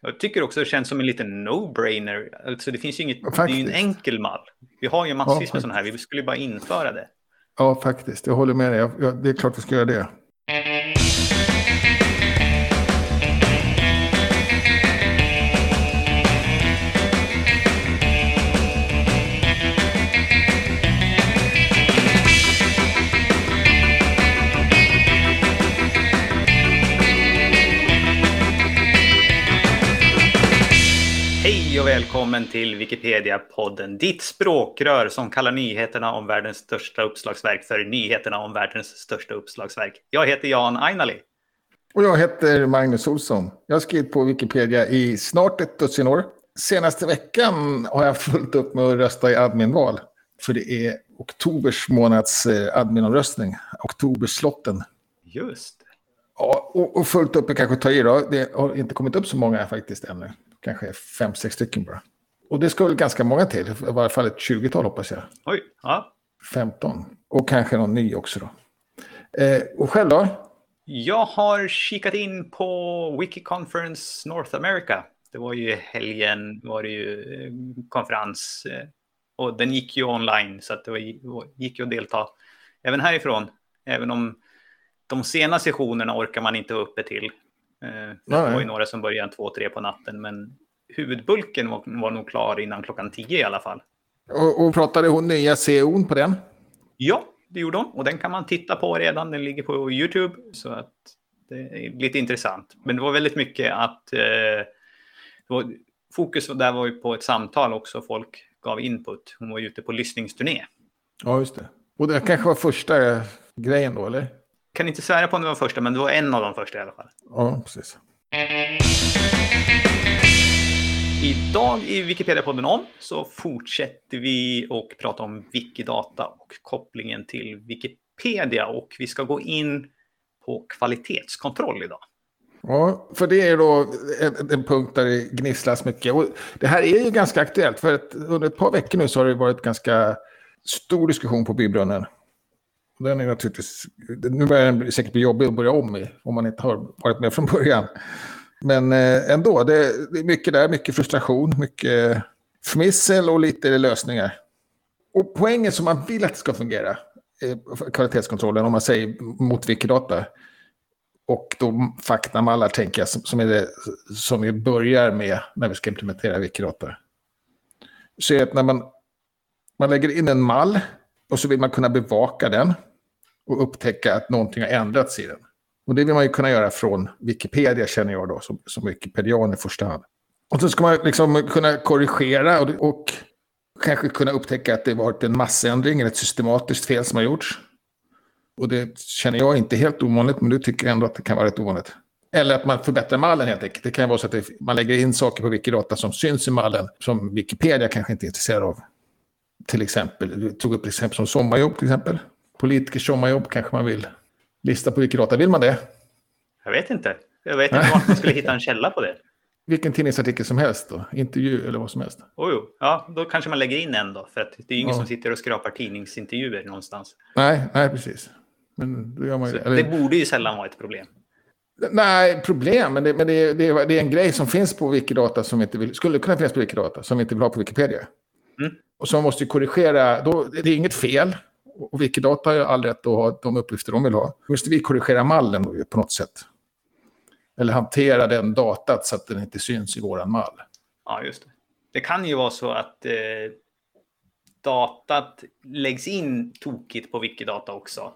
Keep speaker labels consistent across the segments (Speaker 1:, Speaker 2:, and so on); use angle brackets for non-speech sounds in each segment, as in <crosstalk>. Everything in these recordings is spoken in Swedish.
Speaker 1: Jag tycker också det känns som en liten no-brainer. Alltså det finns ju inget,
Speaker 2: Faktiskt.
Speaker 1: det är ju en enkel mall. Vi har ju massvis
Speaker 2: Ja,
Speaker 1: med sådana här, vi skulle bara införa det.
Speaker 2: Ja, faktiskt. Jag håller med dig. Det är klart vi ska göra det.
Speaker 1: Välkommen till Wikipedia-podden, ditt språkrör som kallar nyheterna om världens största uppslagsverk för nyheterna om världens största uppslagsverk. Jag heter Jan Ainali.
Speaker 2: Och jag heter Magnus Olsson. Jag har skrivit på Wikipedia i snart ett dussin år. Senaste veckan har jag fullt upp med att rösta i adminval. För det är oktobers månads eh, adminomröstning. Oktoberslotten.
Speaker 1: Just det.
Speaker 2: Ja, och, och fullt upp är kanske att ta i då. Det har inte kommit upp så många faktiskt ännu. Kanske fem, sex stycken bara. Och det ska väl ganska många till. I varje fall ett 20-tal hoppas jag.
Speaker 1: Oj, ja.
Speaker 2: 15. Och kanske någon ny också då. Eh, och själv då?
Speaker 1: Jag har kikat in på Wikiconference North America. Det var ju helgen, var det ju eh, konferens eh, och den gick ju online så att det var, gick ju att delta även härifrån. Även om de sena sessionerna orkar man inte uppe till. Eh, Det
Speaker 2: Nej.
Speaker 1: var ju några som började två, tre på natten, men huvudbulken var, var nog klar innan klockan tio i alla fall.
Speaker 2: Och, och pratade hon nya CO'n på den?
Speaker 1: Ja, det gjorde hon. Och den kan man titta på redan. Den ligger på YouTube. Så att det är lite intressant. Men det var väldigt mycket att... Eh, var, fokus där var ju på ett samtal också. Folk gav input. Hon var ute på lyssningsturné.
Speaker 2: Ja, just det. Och det kanske var första grejen då, eller?
Speaker 1: Kan inte svära på om det var första, men det var en av de första i alla fall.
Speaker 2: Ja, precis.
Speaker 1: Idag i Wikipedia-podden om så fortsätter vi och prata om Wikidata och kopplingen till Wikipedia. Och vi ska gå in på kvalitetskontroll idag.
Speaker 2: Ja, för det är då en, en punkt där det gnisslas mycket. Och det här är ju ganska aktuellt, för att under ett par veckor nu så har det varit ganska stor diskussion på bybrunnen. Den är naturligtvis, nu börjar den säkert bli jobbig att börja om i, om man inte har varit med från början. Men eh, ändå, det, är mycket där, mycket frustration, mycket fnissel och lite lösningar. Och poängen som man vill att det ska fungera, eh, kvalitetskontrollen, om man säger mot Wikidata, och de faktamallar tänker jag som, som, är det, som vi börjar med när vi ska implementera Wikidata. Så är det att när man, man lägger in en mall och så vill man kunna bevaka den och upptäcka att någonting har ändrats i den. Och det vill man ju kunna göra från Wikipedia känner jag då som, som Wikipedian i första hand. Och så ska man liksom kunna korrigera och, och kanske kunna upptäcka att det varit en massändring eller ett systematiskt fel som har gjorts. Och det känner jag inte helt ovanligt, men du tycker ändå att det kan vara rätt ovanligt. Eller att man förbättrar mallen helt enkelt. Det kan vara så att det, man lägger in saker på Wikidata som syns i mallen, som Wikipedia kanske inte är intresserad av. Till exempel, du tog upp exempel som sommarjobb till exempel. Politikers sommarjobb kanske man vill lista på Wikidata. Vill man det?
Speaker 1: Jag vet inte. Jag vet inte vart man skulle hitta en källa på det. <laughs>
Speaker 2: Vilken tidningsartikel som helst då? Intervju eller vad som helst.
Speaker 1: Oh, jo. Ja, då kanske man lägger in en då. För att det är ju ingen
Speaker 2: Ja.
Speaker 1: som sitter och skrapar tidningsintervjuer någonstans.
Speaker 2: Nej, nej precis. Men då gör man ju... eller-
Speaker 1: det borde ju sällan vara ett problem.
Speaker 2: Nej, problem, men, det, men det, är, det, det är en grej som finns på Wikidata som inte vill, skulle kunna finnas på Wikidata som vi inte vill ha på Wikipedia.
Speaker 1: Mm.
Speaker 2: Och man måste ju korrigera, då, det är inget fel. Och Wikidata har ju all rätt att ha de uppgifter de vill ha. Då måste vi korrigera mallen då, på något sätt. Eller hantera den datat så att den inte syns i våran mall.
Speaker 1: Ja, just det. Det kan ju vara så att eh, datat läggs in tokigt på Wikidata också.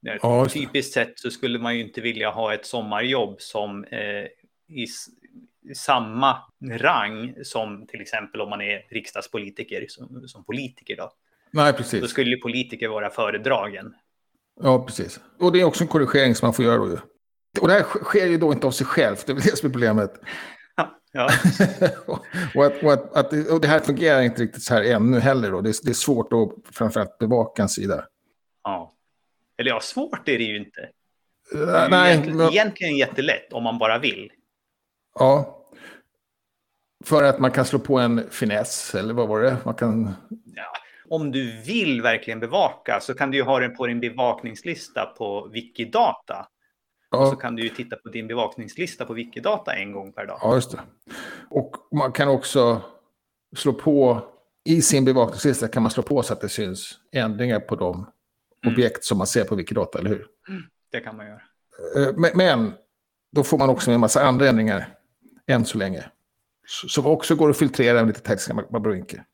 Speaker 2: Ja.
Speaker 1: Typiskt sett så skulle man ju inte vilja ha ett sommarjobb som eh, i samma rang som till exempel om man är riksdagspolitiker som, som politiker. Då.
Speaker 2: Nej,
Speaker 1: då
Speaker 2: precis.
Speaker 1: skulle ju politiker vara föredragen.
Speaker 2: Ja, precis. Och det är också en korrigering som man får göra då ju. Och det här sker ju då inte av sig självt, det är väl det som är problemet.
Speaker 1: Ja, <laughs>
Speaker 2: och, att, och, att, att, det- och det här fungerar inte riktigt så här ännu heller. Då. Det, är, det är svårt att framförallt bevaka en sida.
Speaker 1: ja. Eller ja, svårt är det ju inte. Det
Speaker 2: Uh,
Speaker 1: är ju
Speaker 2: nej,
Speaker 1: egentligen,
Speaker 2: men,
Speaker 1: egentligen jättelätt om man bara vill.
Speaker 2: ja. För att man kan slå på en finess, eller vad var det? Man kan...
Speaker 1: Ja, om du vill verkligen bevaka så kan du ju ha den på din bevakningslista på Wikidata. Ja. Och så kan du ju titta på din bevakningslista på Wikidata en gång per dag.
Speaker 2: Ja, just det. Och man kan också slå på, i sin bevakningslista kan man slå på så att det syns ändringar på de mm. objekt som man ser på Wikidata, eller hur?
Speaker 1: Mm, det kan man göra.
Speaker 2: Eh, men, då får man också en massa andra ändringar än så länge. Som också går att filtrera med lite tekniska abrovinker.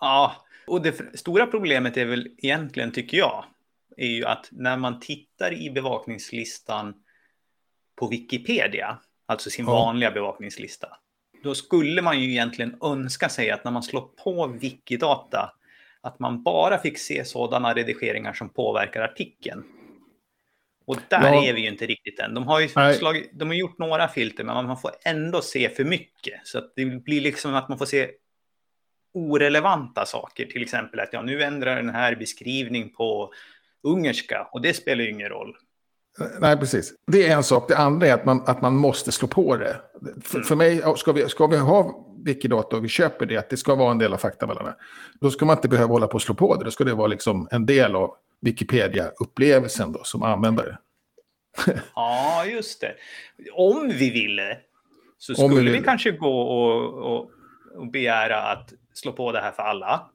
Speaker 1: Ja, och det stora problemet är väl egentligen, tycker jag, är ju att när man tittar i bevakningslistan på Wikipedia, alltså sin ja. vanliga bevakningslista, då skulle man ju egentligen önska sig att när man slår på Wikidata, att man bara fick se sådana redigeringar som påverkar artikeln. Och där ja. är vi ju inte riktigt än. De har ju slagit, de har gjort några filter, men man får ändå se för mycket. Så att det blir liksom att man får se orelevanta saker. Till exempel att ja, nu ändrar den här beskrivning på ungerska och det spelar ju ingen roll.
Speaker 2: Nej, precis. Det är en sak. Det andra är att man, att man måste slå på det. För, mm. för mig, ska vi, ska vi ha Wikidata och vi köper det, att det ska vara en del av faktavallarna, då ska man inte behöva hålla på och slå på det. Då ska det vara liksom en del av Wikipedia-upplevelsen då, som användare. <laughs>
Speaker 1: ja, just det. Om vi ville så skulle vi, vi, kanske gå och, och, och begära att slå på det här för alla.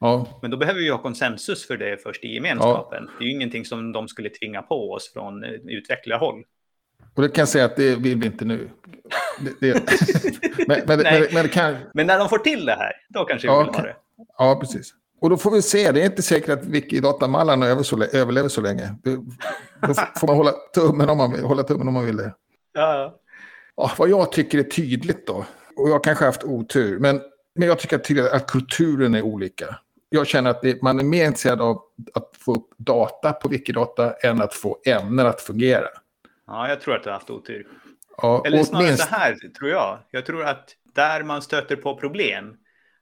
Speaker 1: Ja. Men då behöver vi ha konsensus för det först i gemenskapen. Ja. Det är ju ingenting som de skulle tvinga på oss från eh, utvecklarhåll.
Speaker 2: Och det kan jag säga att det vill vi inte nu. Det, det... <laughs>
Speaker 1: men, men, men, men, kan... men, när de får till det här, då kanske vi ja, vill ha det.
Speaker 2: Ja, precis. Och då får vi se. Det är inte säkert att Wikidatamallarna överlever så länge. Då får man hålla tummen om man vill, hålla tummen om man vill det. Ja. ja. Vad jag tycker är tydligt då, och jag kanske har haft otur, men, men jag tycker att, att kulturen är olika jag känner att det, man är mer intresserad av att få upp data på Wikidata än att få ämnen att fungera.
Speaker 1: Ja, jag tror att du har haft otur. Ja, Eller snarare minst... så här, tror jag. Jag tror att där man stöter på problem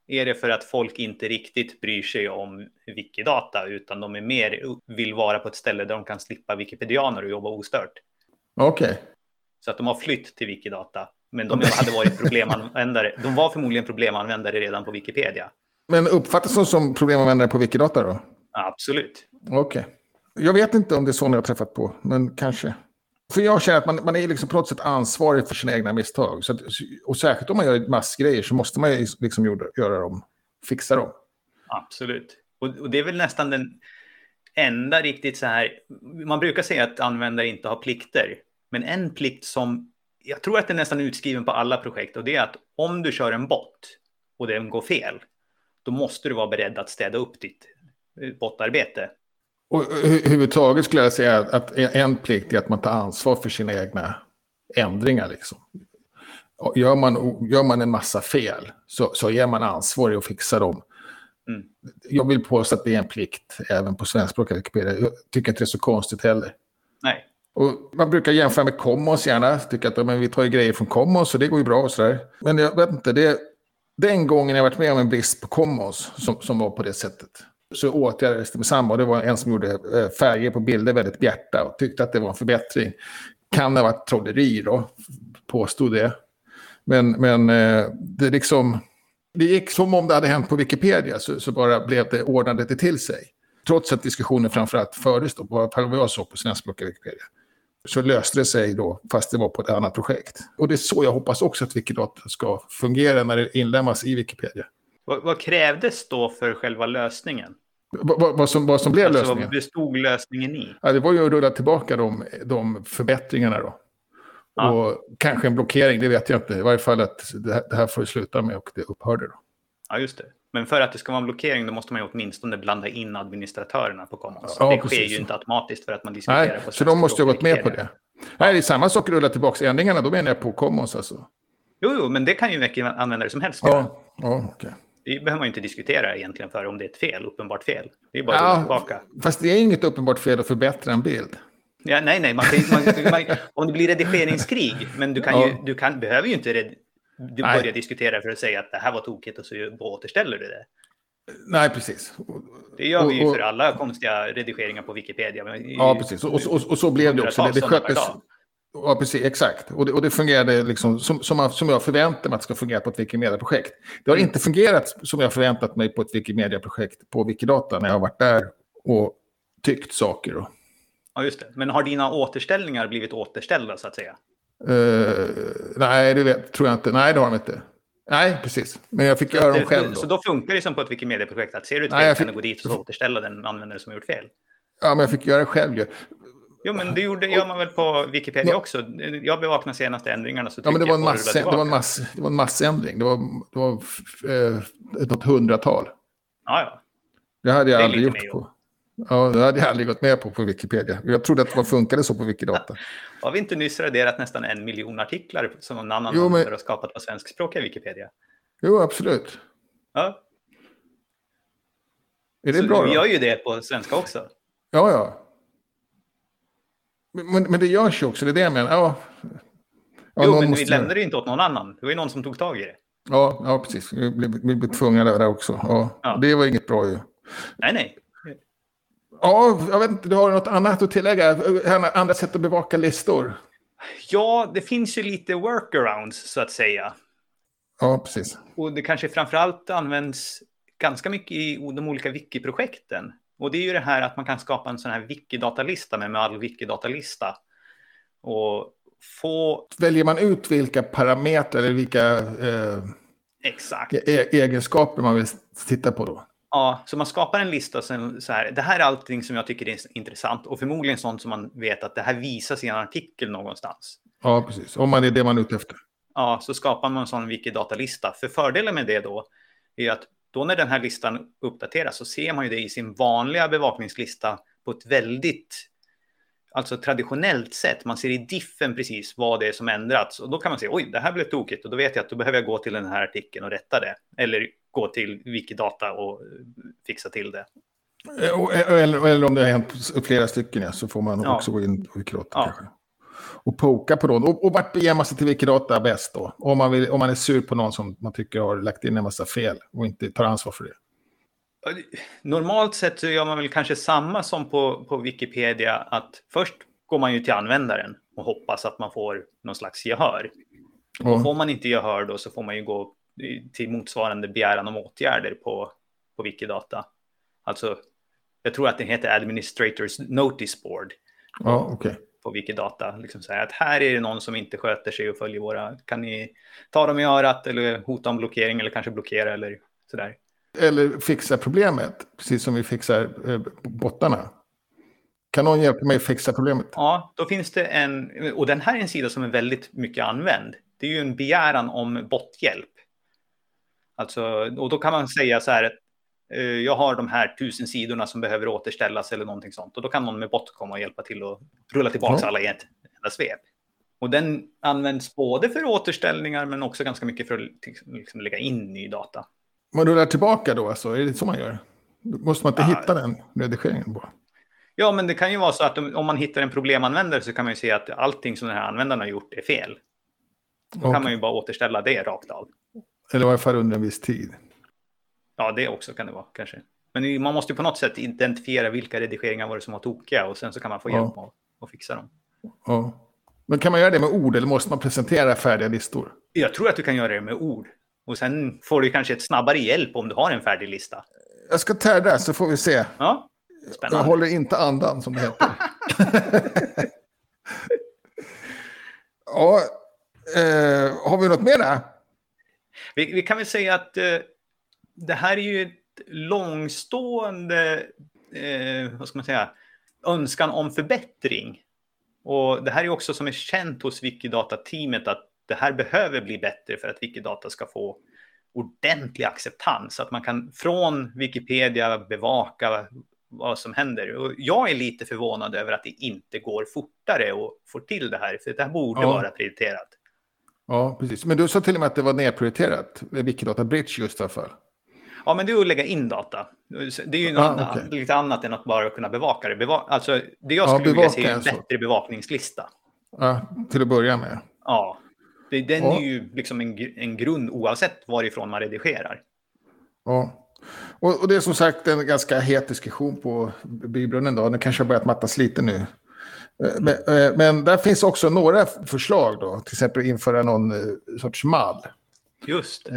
Speaker 1: är det för att folk inte riktigt bryr sig om Wikidata, utan de är mer vill vara på ett ställe där de kan slippa wikipedianer och jobba ostört.
Speaker 2: Okej. Okay.
Speaker 1: Så att de har flytt till Wikidata, men de hade varit problemanvändare. De var förmodligen problemanvändare redan på Wikipedia.
Speaker 2: Men uppfattas de som problemanvändare på Wikidata då?
Speaker 1: Absolut.
Speaker 2: Okej. Okay. Jag vet inte om det är så ni har träffat på, men kanske. För jag känner att man, man är liksom på något sätt ansvarig för sina egna misstag. Så att, och särskilt om man gör massgrejer så måste man ju liksom göra dem, fixa dem.
Speaker 1: Absolut. Och, och, det är väl nästan den enda riktigt så här, man brukar säga att användare inte har plikter. Men en plikt som, jag tror att den är nästan utskriven på alla projekt och det är att om du kör en bot och den går fel, då måste du vara beredd att städa upp ditt eh, bottarbete.
Speaker 2: Och överhuvudtaget skulle jag säga att en plikt är att man tar ansvar för sina egna ändringar. Liksom. Gör, man, gör man en massa fel så, så är man ansvarig att fixa dem. Mm. Jag vill påstå att det är en plikt även på svenskspråkiga Wikipedia. Jag tycker inte det är så konstigt heller.
Speaker 1: Nej.
Speaker 2: Och man brukar jämföra med Commons gärna. Tycker att men vi tar ju grejer från Commons och det går ju bra och sådär. Men jag vet inte, det, den gången jag varit med om en brist på Commons som, som var på det sättet så åtgärdades det med samma. Det var en som gjorde eh, färger på bilder väldigt bjärta och tyckte att det var en förbättring. Kan ha varit trolleri då, påstod det. Men, men eh, det liksom... Det gick som om det hade hänt på Wikipedia så, så bara blev det ordnade det till sig. Trots att diskussionen framförallt fördes då, bara vad var så på svenskspråkiga Wikipedia så löste det sig då, fast det var på ett annat projekt. Och det är så jag hoppas också att Wikidata ska fungera när det inlämnas i Wikipedia.
Speaker 1: Vad, vad krävdes då för själva lösningen?
Speaker 2: Vad, vad, som, vad som blev alltså, lösningen? Vad
Speaker 1: bestod lösningen i?
Speaker 2: Ja, det var ju att rulla tillbaka de, de förbättringarna då. Ja. Och kanske en blockering, det vet jag inte. I varje fall att det här, det här får sluta med och det upphörde då.
Speaker 1: Ja, just det. Men för att det ska vara en blockering då måste man ju åtminstone blanda in administratörerna på Commons. Ja, det precis. sker ju inte automatiskt för att man diskuterar
Speaker 2: Nej, på Så de måste ju ha gått med på det. Nej, det är samma sak att rulla tillbaka ändringarna, då menar jag på Commons alltså.
Speaker 1: Jo, jo, men det kan ju vilken användare som helst
Speaker 2: göra. Ja, ja, okay.
Speaker 1: Det behöver man ju inte diskutera egentligen för om det är ett fel, uppenbart fel. Det är bara ja, att tillbaka.
Speaker 2: Fast det är inget uppenbart fel att förbättra en bild.
Speaker 1: Ja, nej, nej, man man, man, om det blir redigeringskrig, men du, kan ju, du kan, behöver ju inte du börjar diskutera för att säga att det här var tokigt och så återställer du det.
Speaker 2: Nej, precis.
Speaker 1: Det gör vi ju för alla konstiga redigeringar på Wikipedia.
Speaker 2: Ja, precis. Och, och, så blev det också. Det, det sköttes, ja, precis. Exakt. Och det, och det fungerade liksom som, som, som jag förväntade mig att det ska fungera på ett Wikimedia-projekt. Det har mm. inte fungerat som jag förväntat mig på ett Wikimedia-projekt på Wikidata när jag har varit där och tyckt saker. Och,
Speaker 1: Ja, just det. Men har dina återställningar blivit återställda så att säga?
Speaker 2: Uh, nej, det vet, tror jag inte. Nej, det har de inte. Nej, precis. Men jag fick göra dem själv. Då.
Speaker 1: Så då funkar det som på ett Wikimedia-projekt att ser du ett fel fick... kan du gå dit och återställa den användare som har gjort fel?
Speaker 2: Ja, men jag fick göra det själv.
Speaker 1: Jo, men det gjorde, gör man väl på Wikipedia no. också. Jag bevakade de senaste ändringarna. Så
Speaker 2: ja, men det var, en mass, det, var en mass, det var en massändring. Det var, det var eh, ett hundratal.
Speaker 1: Ja, ja.
Speaker 2: Det hade jag det aldrig gjort på. Ja, det hade jag aldrig gått med på på Wikipedia. Jag trodde att det funkade så på Wikidata. <laughs>
Speaker 1: Har vi inte nyss raderat nästan en miljon artiklar som någon annan jo, men... har skapat på svenskspråkiga Wikipedia?
Speaker 2: Jo, absolut.
Speaker 1: Ja.
Speaker 2: Är det så bra
Speaker 1: Vi gör ju det på svenska också.
Speaker 2: Ja, ja. Men, men det görs ju också, det är det jag menar. Ja.
Speaker 1: Ja, jo, men vi lämnade det inte åt någon annan. Det var ju någon som tog tag i det.
Speaker 2: Ja, ja precis. Vi blev, vi blev tvungna där också. Ja, ja. Det var inget bra ju.
Speaker 1: Nej, nej.
Speaker 2: Ja, jag vet inte, du har något annat att tillägga? Andra sätt att bevaka listor?
Speaker 1: Ja, det finns ju lite workarounds så att säga.
Speaker 2: Ja, precis.
Speaker 1: Och det kanske framförallt används ganska mycket i de olika wiki-projekten. Och det är ju det här att man kan skapa en sån här wiki-datalista med, all wiki-datalista. Och få...
Speaker 2: Väljer man ut vilka parametrar eller vilka eh,
Speaker 1: Exakt.
Speaker 2: E egenskaper man vill titta på då?
Speaker 1: Ja, så man skapar en lista sen så här. Det här är allting som jag tycker är intressant och förmodligen sånt som man vet att det här visas i en artikel någonstans.
Speaker 2: Ja, precis. Om man är det man är ute efter.
Speaker 1: Ja, så skapar man en sån Wikidata-lista. För fördelen med det då är att då när den här listan uppdateras så ser man ju det i sin vanliga bevakningslista på ett väldigt alltså traditionellt sätt. Man ser i diffen precis vad det är som ändrats och då kan man se oj, det här blev tokigt och då vet jag att då behöver jag gå till den här artikeln och rätta det eller gå till Wikidata och fixa till det.
Speaker 2: Eh, eller, eller om det har hänt flera stycken ja, så får man ja. också gå in på Wikidata ja. kanske. Och poka på dem. Och, och vart beger man sig till Wikidata bäst då? Om man, vill, om man är sur på någon som man tycker har lagt in en massa fel och inte tar ansvar för det.
Speaker 1: Normalt sett så gör man väl kanske samma som på, på Wikipedia. Att först går man ju till användaren och hoppas att man får någon slags gehör. Och får man inte gehör då så får man ju gå till motsvarande begäran om åtgärder på, på Wikidata. Alltså, jag tror att det heter Administrators Notice Board.
Speaker 2: Ja, okay.
Speaker 1: På Wikidata. Liksom säga att här är det någon som inte sköter sig och följer våra... Kan ni ta dem i örat eller hota om blockering eller kanske blockera eller sådär.
Speaker 2: Eller fixa problemet, precis som vi fixar eh, bottarna. Kan någon hjälpa mig att fixa problemet?
Speaker 1: Ja, då finns det en... Och den här är en sida som är väldigt mycket använd. Det är ju en begäran om botthjälp. Alltså, och då kan man säga så här, eh, jag har de här tusen sidorna som behöver återställas eller någonting sånt. Och då kan någon med bot komma och hjälpa till och rulla tillbaka ja. alla i ett enda svep. Och den används både för återställningar men också ganska mycket för att liksom lägga in ny data.
Speaker 2: Man rullar tillbaka då alltså? Är det så man gör? Då måste man inte ja. hitta den redigeringen bara?
Speaker 1: Ja, men det kan ju vara så att om man hittar en problemanvändare så kan man ju se att allting som den här användaren har gjort är fel. Då okay. kan man ju bara återställa det rakt av.
Speaker 2: Eller i alla fall under en viss tid.
Speaker 1: Ja, det också kan det vara kanske. Men man måste ju på något sätt identifiera vilka redigeringar var det som var tokiga och sen så kan man få hjälp ja. att fixa dem.
Speaker 2: Ja. Men kan man göra det med ord eller måste man presentera färdiga listor?
Speaker 1: Jag tror att du kan göra det med ord. Och sen får du kanske ett snabbare hjälp om du har en färdig lista.
Speaker 2: Jag ska tära så får vi se.
Speaker 1: Ja,
Speaker 2: spännande. Jag håller inte andan som det heter. <laughs> <laughs> ja, eh, har vi något mer där?
Speaker 1: Vi, vi, kan väl säga att eh, det här är ju ett långstående, eh, vad ska man säga, önskan om förbättring. Och det här är också som är känt hos Wikidata-teamet att det här behöver bli bättre för att Wikidata ska få ordentlig acceptans. Att man kan från Wikipedia bevaka vad som händer. Och jag är lite förvånad över att det inte går fortare att få till det här. För det här borde ja. vara prioriterat.
Speaker 2: Ja, precis. Men du sa till och med att det var nedprioriterat, Wikidata Bridge just i alla fall.
Speaker 1: Ja, men det är att lägga in data. Det är ju ah, annat, okay. lite annat än att bara kunna bevaka det. Beva alltså, det jag skulle ja, vilja se är en bättre bevakningslista.
Speaker 2: Ja, till att börja med.
Speaker 1: Ja, det, den ja. är ju liksom en, en grund oavsett varifrån man redigerar.
Speaker 2: Ja. Och, och, det är som sagt en ganska het diskussion på Bybrunnen. Då. Den kanske har börjat mattas lite nu. Eh, men, eh, men, där finns också några förslag då. Till exempel införa någon eh, sorts mall.
Speaker 1: Just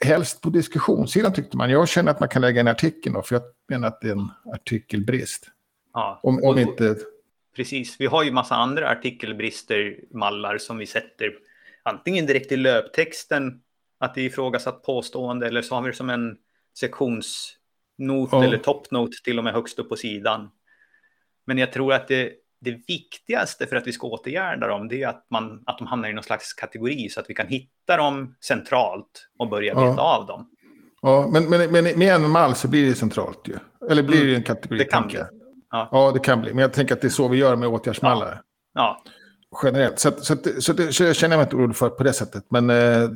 Speaker 2: Helst på diskussionssidan tyckte man. Jag känner att man kan lägga en artikel då. För jag menar att det är en artikelbrist.
Speaker 1: Ja.
Speaker 2: Om, om inte
Speaker 1: precis. Vi har ju massa andra artikelbrister, mallar som vi sätter antingen direkt i löptexten, att det är ifrågasatt påstående, eller så har vi det som en sektionsnot
Speaker 2: Ja.
Speaker 1: eller toppnot till och med högst upp på sidan. Men jag tror att det, det viktigaste för att vi ska åtgärda dem, det är att, man, att de hamnar i någon slags kategori så att vi kan hitta dem centralt och börja
Speaker 2: Ja.
Speaker 1: beta av dem.
Speaker 2: Ja, men, men, men med en mall så blir det centralt ju. Eller blir det en kategori?
Speaker 1: Mm. Det kan bli. Ja.
Speaker 2: Ja, det kan bli. Men jag tänker att det är så vi gör med åtgärdsmallar.
Speaker 1: Ja,
Speaker 2: Generellt. Så, att, så, så, så jag känner mig inte orolig för på det sättet. Men eh,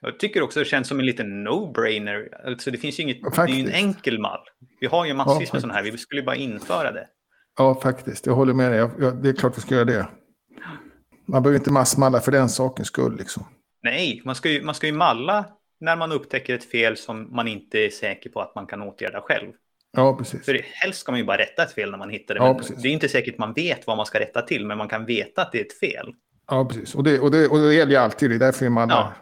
Speaker 1: jag tycker också det känns som en liten no-brainer. Alltså det finns ju inget, det är ju en enkel mall. Vi har ju massvis
Speaker 2: Ja,
Speaker 1: med sådana här, vi skulle bara införa det.
Speaker 2: Ja, faktiskt. Jag håller med dig. Jag, jag, det är klart vi ska göra det. Man behöver inte massmalla för den sakens skull. Liksom.
Speaker 1: Nej, man ska, ju, man ska ju malla när man upptäcker ett fel som man inte är säker på att man kan åtgärda själv.
Speaker 2: Ja, precis.
Speaker 1: För helst ska man ju bara rätta ett fel när man hittar det.
Speaker 2: Ja,
Speaker 1: det är inte säkert man vet vad man ska rätta till, men man kan veta att det är ett fel.
Speaker 2: Ja, precis. Och det, och det, och det gäller ju alltid. Det är därför man
Speaker 1: Ja.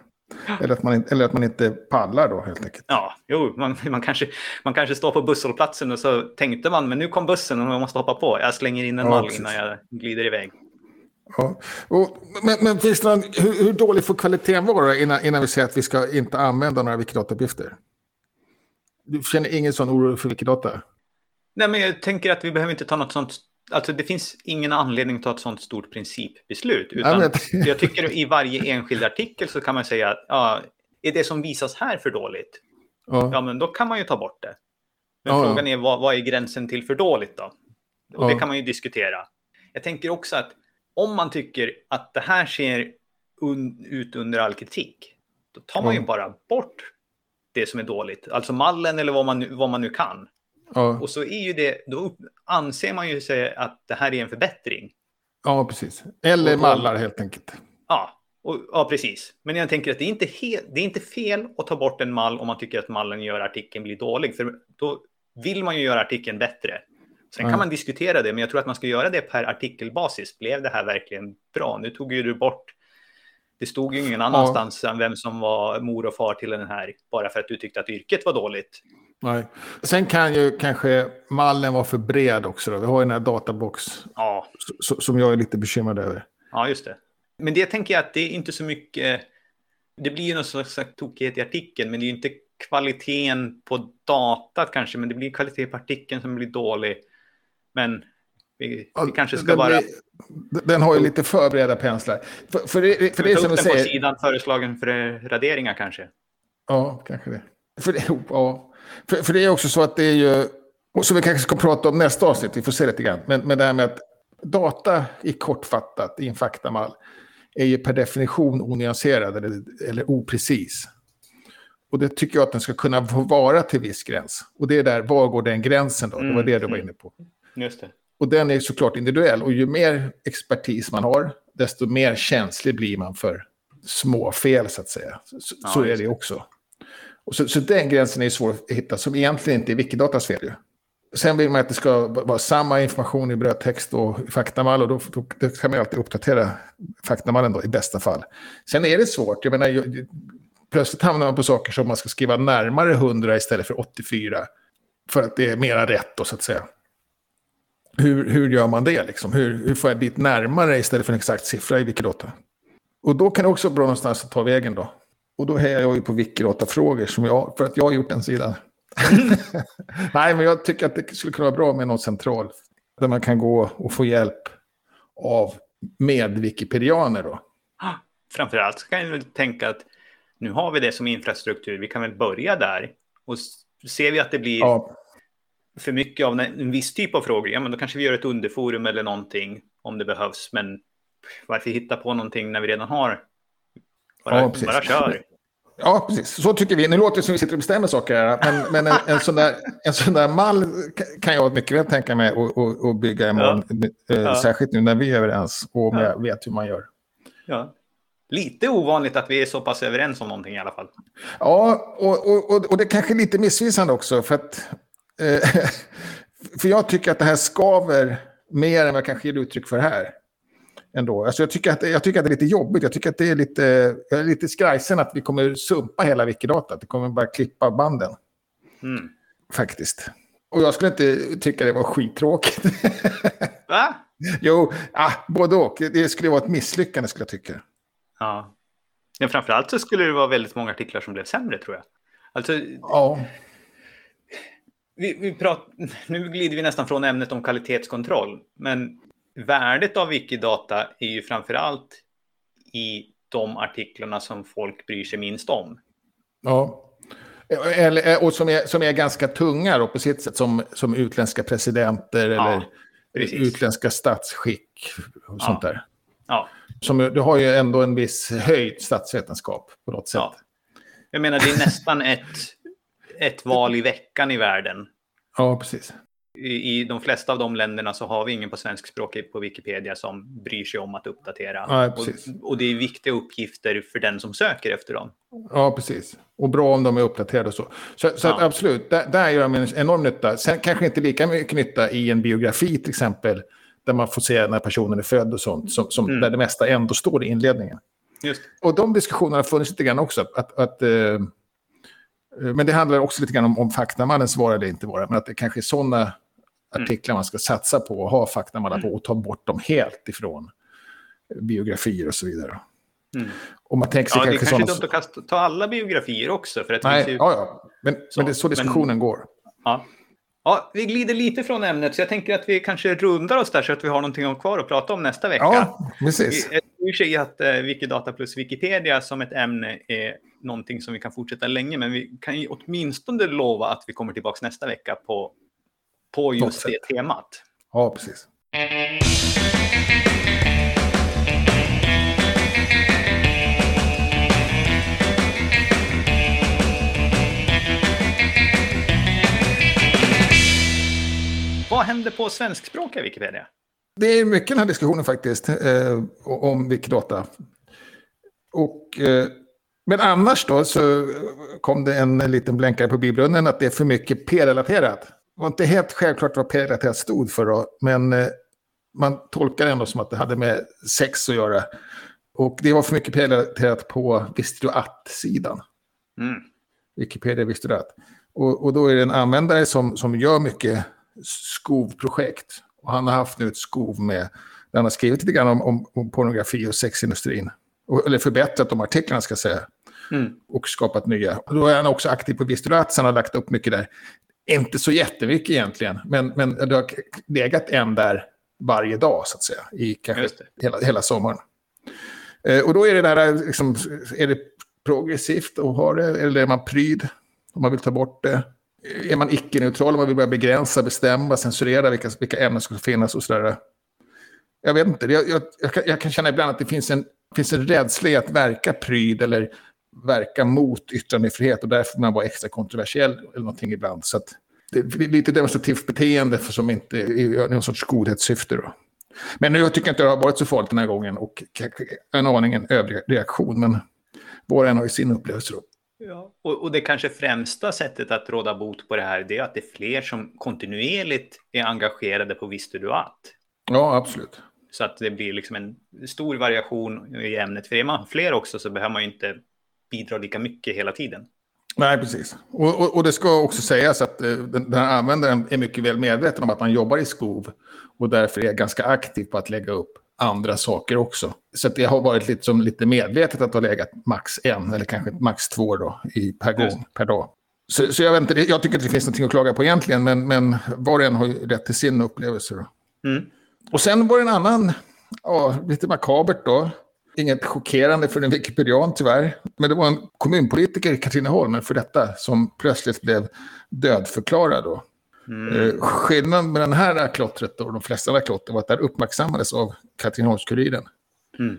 Speaker 2: Eller, att man, inte- eller att man inte pallar då helt enkelt.
Speaker 1: Ja, jo, man, man, kanske, man kanske står på busshållplatsen och så tänkte man, men nu kom bussen och man måste hoppa på. Jag slänger in en
Speaker 2: Ja,
Speaker 1: mall
Speaker 2: precis.
Speaker 1: innan jag glider iväg.
Speaker 2: Ja. Och, men, men finns det någon, hur, hur dålig får kvaliteten vara innan, innan vi säger att vi ska inte använda några Wikidata-uppgifter? Du känner ingen sån oro för Wikidata?
Speaker 1: Nej, men jag tänker att vi behöver inte ta något sånt. Alltså, det finns ingen anledning att ta ett sånt stort principbeslut. Utan
Speaker 2: men <laughs> jag-
Speaker 1: tycker i varje enskild artikel så kan man säga att ja, är det som visas här för dåligt?
Speaker 2: Ja.
Speaker 1: Ja, men då kan man ju ta bort det. Men
Speaker 2: Ja,
Speaker 1: frågan är vad, vad är gränsen till för dåligt då? Och det kan man ju diskutera. Jag tänker också att om man tycker att det här ser un, ut under all kritik, då tar man ju bara bort det som är dåligt. Alltså mallen eller vad man, nu- vad man nu kan.
Speaker 2: Ja,
Speaker 1: Och så är ju det, då anser man ju sig att det här är en förbättring.
Speaker 2: ja, precis. Eller
Speaker 1: Och-
Speaker 2: mallar helt enkelt.
Speaker 1: Ja, och, ja precis. Men jag tänker att det är, inte he, det är inte fel att ta bort en mall om man tycker att mallen gör artikeln blir dålig. För då vill man ju göra artikeln bättre. Sen
Speaker 2: Ja.
Speaker 1: kan man diskutera det, men jag tror att man ska göra det per artikelbasis. Blev det här verkligen bra? Nu tog ju du bort... Det stod ju ingen annanstans än vem som var mor och far till den här, bara för att du tyckte att yrket var dåligt.
Speaker 2: Nej. Sen kan ju kanske mallen vara för bred också. Då. Vi har ju den här databox
Speaker 1: Ja,
Speaker 2: som jag är lite bekymrad över.
Speaker 1: Ja, just det. Men det tänker jag att det är inte så mycket... Det blir ju någon slags tokighet i artikeln, men det är ju inte kvaliteten på datat kanske, men det blir kvalitet på artikeln som blir dålig. Men vi, vi kanske ska
Speaker 2: den,
Speaker 1: bara...
Speaker 2: blir- den har ju lite för breda penslar. För, för det, för det är som du
Speaker 1: den på
Speaker 2: säger.
Speaker 1: sidan föreslagen för raderingar kanske.
Speaker 2: Ja, kanske det. För det, <laughs> ja. För, för det är också så att det är ju, och som vi kanske ska prata om nästa avsnitt, vi får se lite grann, men, men det här med att data i kortfattat i en faktamall är ju per definition onyanserad eller, eller oprecis. Och det tycker jag att den ska kunna vara till viss gräns. Och det är där, var går den gränsen då? Det var
Speaker 1: Mm,
Speaker 2: det du var
Speaker 1: mm.
Speaker 2: inne på.
Speaker 1: Just det.
Speaker 2: Och den är såklart individuell. Och ju mer expertis man har, desto mer känslig blir man för små fel, så att säga. Så,
Speaker 1: Ja,
Speaker 2: så är det också. Och så, så den gränsen är svår att hitta, som egentligen inte är Wikidatas fel. Ju. Sen vill man att det ska vara samma information i brödtext och faktamall. Och då, då, då kan man ju alltid uppdatera faktamallen då, i bästa fall. Sen är det svårt. Jag menar, jag, plötsligt hamnar man på saker som man ska skriva närmare 100 istället för 84. För att det är mera rätt då, så att säga hur, hur gör man det? Liksom? Hur, hur får jag dit närmare istället för en exakt siffra i Wikidata? Och då kan det också vara bra någonstans att ta vägen då. Och då hejar jag ju på som jag, för att jag har gjort en sida. <laughs> Nej, men jag tycker att det skulle kunna vara bra med någon central. Där man kan gå och få hjälp av med wikipedianer då.
Speaker 1: Ah, Framförallt så kan jag tänka att nu har vi det som infrastruktur. Vi kan väl börja där. Och ser vi att det blir
Speaker 2: Ja,
Speaker 1: för mycket av en, viss typ av frågor, ja men då kanske vi gör ett underforum eller någonting om det behövs. Men varför hitta på någonting när vi redan har? Bara,
Speaker 2: Ja,
Speaker 1: bara kör.
Speaker 2: Ja, precis. Så tycker vi. Nu låter det som vi sitter och bestämmer saker här. Men, men en, en, sån där, en sån där mall ka- kan jag mycket väl tänka mig att att- att bygga imorgon. Eh,
Speaker 1: Ja.
Speaker 2: Särskilt nu när vi är överens och
Speaker 1: Ja.
Speaker 2: vet hur man gör.
Speaker 1: Ja. Lite ovanligt att vi är så pass överens om någonting i alla fall.
Speaker 2: Ja, och, och, och, och det är kanske är lite missvisande också. För, att, eh, <laughs> för jag tycker att det här skaver mer än vad jag kanske ger uttryck för här. Ändå. Alltså jag, tycker att, jag tycker att det är lite jobbigt. Jag tycker att det är lite, jag är lite skrajsen att vi kommer sumpa hela Wikidata. Det kommer bara klippa banden.
Speaker 1: Mm.
Speaker 2: Faktiskt. Och jag skulle inte tycka det var skittråkigt.
Speaker 1: Va? <laughs>
Speaker 2: Jo, ah, både och. Det skulle vara ett misslyckande skulle jag tycka.
Speaker 1: Ja. ja. Framförallt så skulle det vara väldigt många artiklar som blev sämre tror jag. Alltså,
Speaker 2: ja.
Speaker 1: vi, vi prat, nu glider vi nästan från ämnet om kvalitetskontroll. Men värdet av Wikidata är ju framförallt i de artiklarna som folk bryr sig minst om.
Speaker 2: Ja. Eller, och som är, som är ganska tunga då, på sitt sätt, som, som utländska presidenter ja, eller precis. utländska statsskick och sånt där.
Speaker 1: Ja.
Speaker 2: Som, du har ju ändå en viss höjd statsvetenskap på något sätt. Ja.
Speaker 1: Jag menar, det är nästan ett, ett val i veckan i världen.
Speaker 2: Ja, precis
Speaker 1: i, de flesta av de länderna så har vi ingen på svenskspråkig på Wikipedia som bryr sig om att uppdatera.
Speaker 2: Ja,
Speaker 1: och, och, det är viktiga uppgifter för den som söker efter dem.
Speaker 2: Ja, precis. Och bra om de är uppdaterade och så. Så, så ja. absolut, där, där gör de en enorm nytta. Sen kanske inte lika mycket nytta i en biografi till exempel. Där man får se när personen är född och sånt. Som, som mm. Där det mesta ändå står i inledningen.
Speaker 1: Just.
Speaker 2: Och de diskussionerna har funnits lite grann också. Att, att, uh, men det handlar också lite grann om, om faktamannens vara eller inte vara. Men att det kanske är sådana. Artiklar man ska satsa på och ha faktamallar på mm. och ta bort dem helt ifrån biografier och så vidare.
Speaker 1: Mm.
Speaker 2: Och man tänker sig
Speaker 1: ja,
Speaker 2: kanske
Speaker 1: det kanske är dumt att ta alla biografier också. För att
Speaker 2: Nej, ju... ja, ja. Men, så, men det är så diskussionen men... går.
Speaker 1: Ja. ja, vi glider lite från ämnet, så jag tänker att vi kanske rundar oss där så att vi har någonting kvar att prata om nästa vecka.
Speaker 2: Ja, precis.
Speaker 1: Jag tror sig att eh, Wikidata plus Wikipedia som ett ämne är någonting som vi kan fortsätta länge, men vi kan ju åtminstone lova att vi kommer tillbaka nästa vecka på på just det temat.
Speaker 2: Ja, precis.
Speaker 1: Vad händer på svenskspråkiga Wikipedia?
Speaker 2: Det är mycket den här diskussionen faktiskt eh, om Wikidata. Och, eh, men annars då så kom det en liten blänkare på bibrunnen att det är för mycket P-relaterat. Var inte helt självklart vad p stod för då, men eh, man tolkar det ändå som att det hade med sex att göra. Och det var för mycket p på visste du att-sidan.
Speaker 1: Mm.
Speaker 2: Wikipedia visste du att. Och, och då är det en användare som, som gör mycket skovprojekt. Och han har haft nu ett skov med, där han har skrivit lite grann om, om, om pornografi och sexindustrin. Och, eller förbättrat de artiklarna ska jag säga.
Speaker 1: Mm.
Speaker 2: Och skapat nya. Och då är han också aktiv på Visste du att, så han har lagt upp mycket där. Inte så jättemycket egentligen, men, men det har legat en där varje dag så att säga, i kanske hela, hela sommaren. Eh, och då är det där, liksom, är det progressivt att ha det, eller är man pryd om man vill ta bort det? Är man icke-neutral om man vill börja begränsa, bestämma, censurera vilka, vilka ämnen som ska finnas och sådär? Jag vet inte, jag, jag, jag, kan, jag, kan, känna ibland att det finns en, finns en rädsla i att verka pryd eller verka mot yttrandefrihet och därför man vara extra kontroversiell eller någonting ibland. Så det är lite demonstrativt beteende för som inte är någon sorts godhetssyfte. Då. Men jag tycker inte det har varit så farligt den här gången och en aning en överreaktion. Men var och en har ju sin upplevelse då.
Speaker 1: Ja, och, och, det kanske främsta sättet att råda bot på det här det är att det är fler som kontinuerligt är engagerade på Visste du att?
Speaker 2: Ja, absolut.
Speaker 1: Så att det blir liksom en stor variation i ämnet. För är man fler också så behöver man ju inte bidra lika mycket hela tiden.
Speaker 2: Nej, precis. Och, och, och, det ska också sägas att eh, den, här användaren är mycket väl medveten om att man jobbar i skov och därför är ganska aktiv på att lägga upp andra saker också. Så det har varit lite, som lite medvetet att ha legat max en eller kanske max två då, i, per gång, per dag. Så, så jag, vet inte, jag tycker att det finns någonting att klaga på egentligen, men, men var och en har ju rätt till sin upplevelse. Då.
Speaker 1: Mm.
Speaker 2: Och sen var det en annan, ja, lite makabert då, Inget chockerande för en wikipedian tyvärr. Men det var en kommunpolitiker i Katrineholm, för detta, som plötsligt blev dödförklarad. Då. Mm. Eh, skillnaden med den här klottret och de flesta andra klotter var att det uppmärksammades av Katrineholms-Kuriren.
Speaker 1: Mm.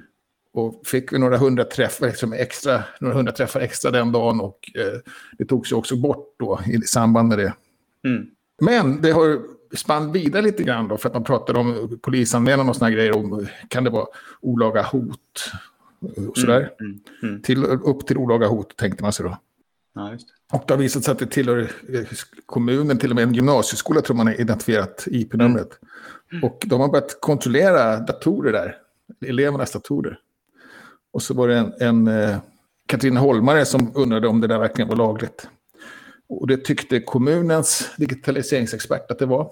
Speaker 2: Och fick vi några hundra träffar, liksom extra, några hundra träffar extra den dagen och eh, det togs ju också bort då i samband med det.
Speaker 1: Mm.
Speaker 2: Men det har spann vidare lite grann då, för att man pratade om polisanmälan och sådana grejer. Om, kan det vara olaga hot och sådär.
Speaker 1: Mm, mm, mm.
Speaker 2: Till, upp till olaga hot tänkte man sig då.
Speaker 1: Ja.
Speaker 2: Och det har visat sig att det tillhör eh, kommunen, till och med en gymnasieskola tror man har identifierat IP-numret. Mm. Och de har börjat kontrollera datorer där, elevernas datorer. Och så var det en, en eh, Holmare som undrade om det där verkligen var lagligt. Och det tyckte kommunens digitaliseringsexpert att det var.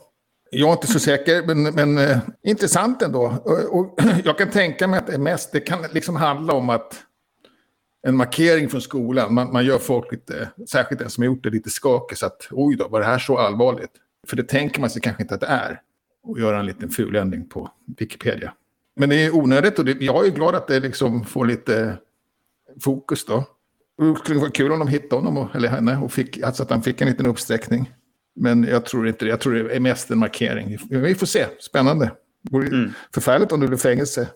Speaker 2: Jag är inte så säker, men, men eh, intressant ändå. Och, och, <clears throat> jag kan tänka mig att det mest, det kan liksom handla om att en markering från skolan, man, man gör folk lite, särskilt den som har gjort det, lite skakig så att oj då, var det här så allvarligt? För det tänker man sig kanske inte att det är. Och göra en liten fuländring på Wikipedia. Men det är onödigt och det, jag är glad att det liksom får lite fokus då. Det skulle vara kul om de hittade honom, och, eller henne, och fick, alltså att han fick en liten uppsträckning. Men jag tror inte det. Jag tror det är mest en markering. Vi får se. Spännande. Mm. förfärligt om det blev fängelse.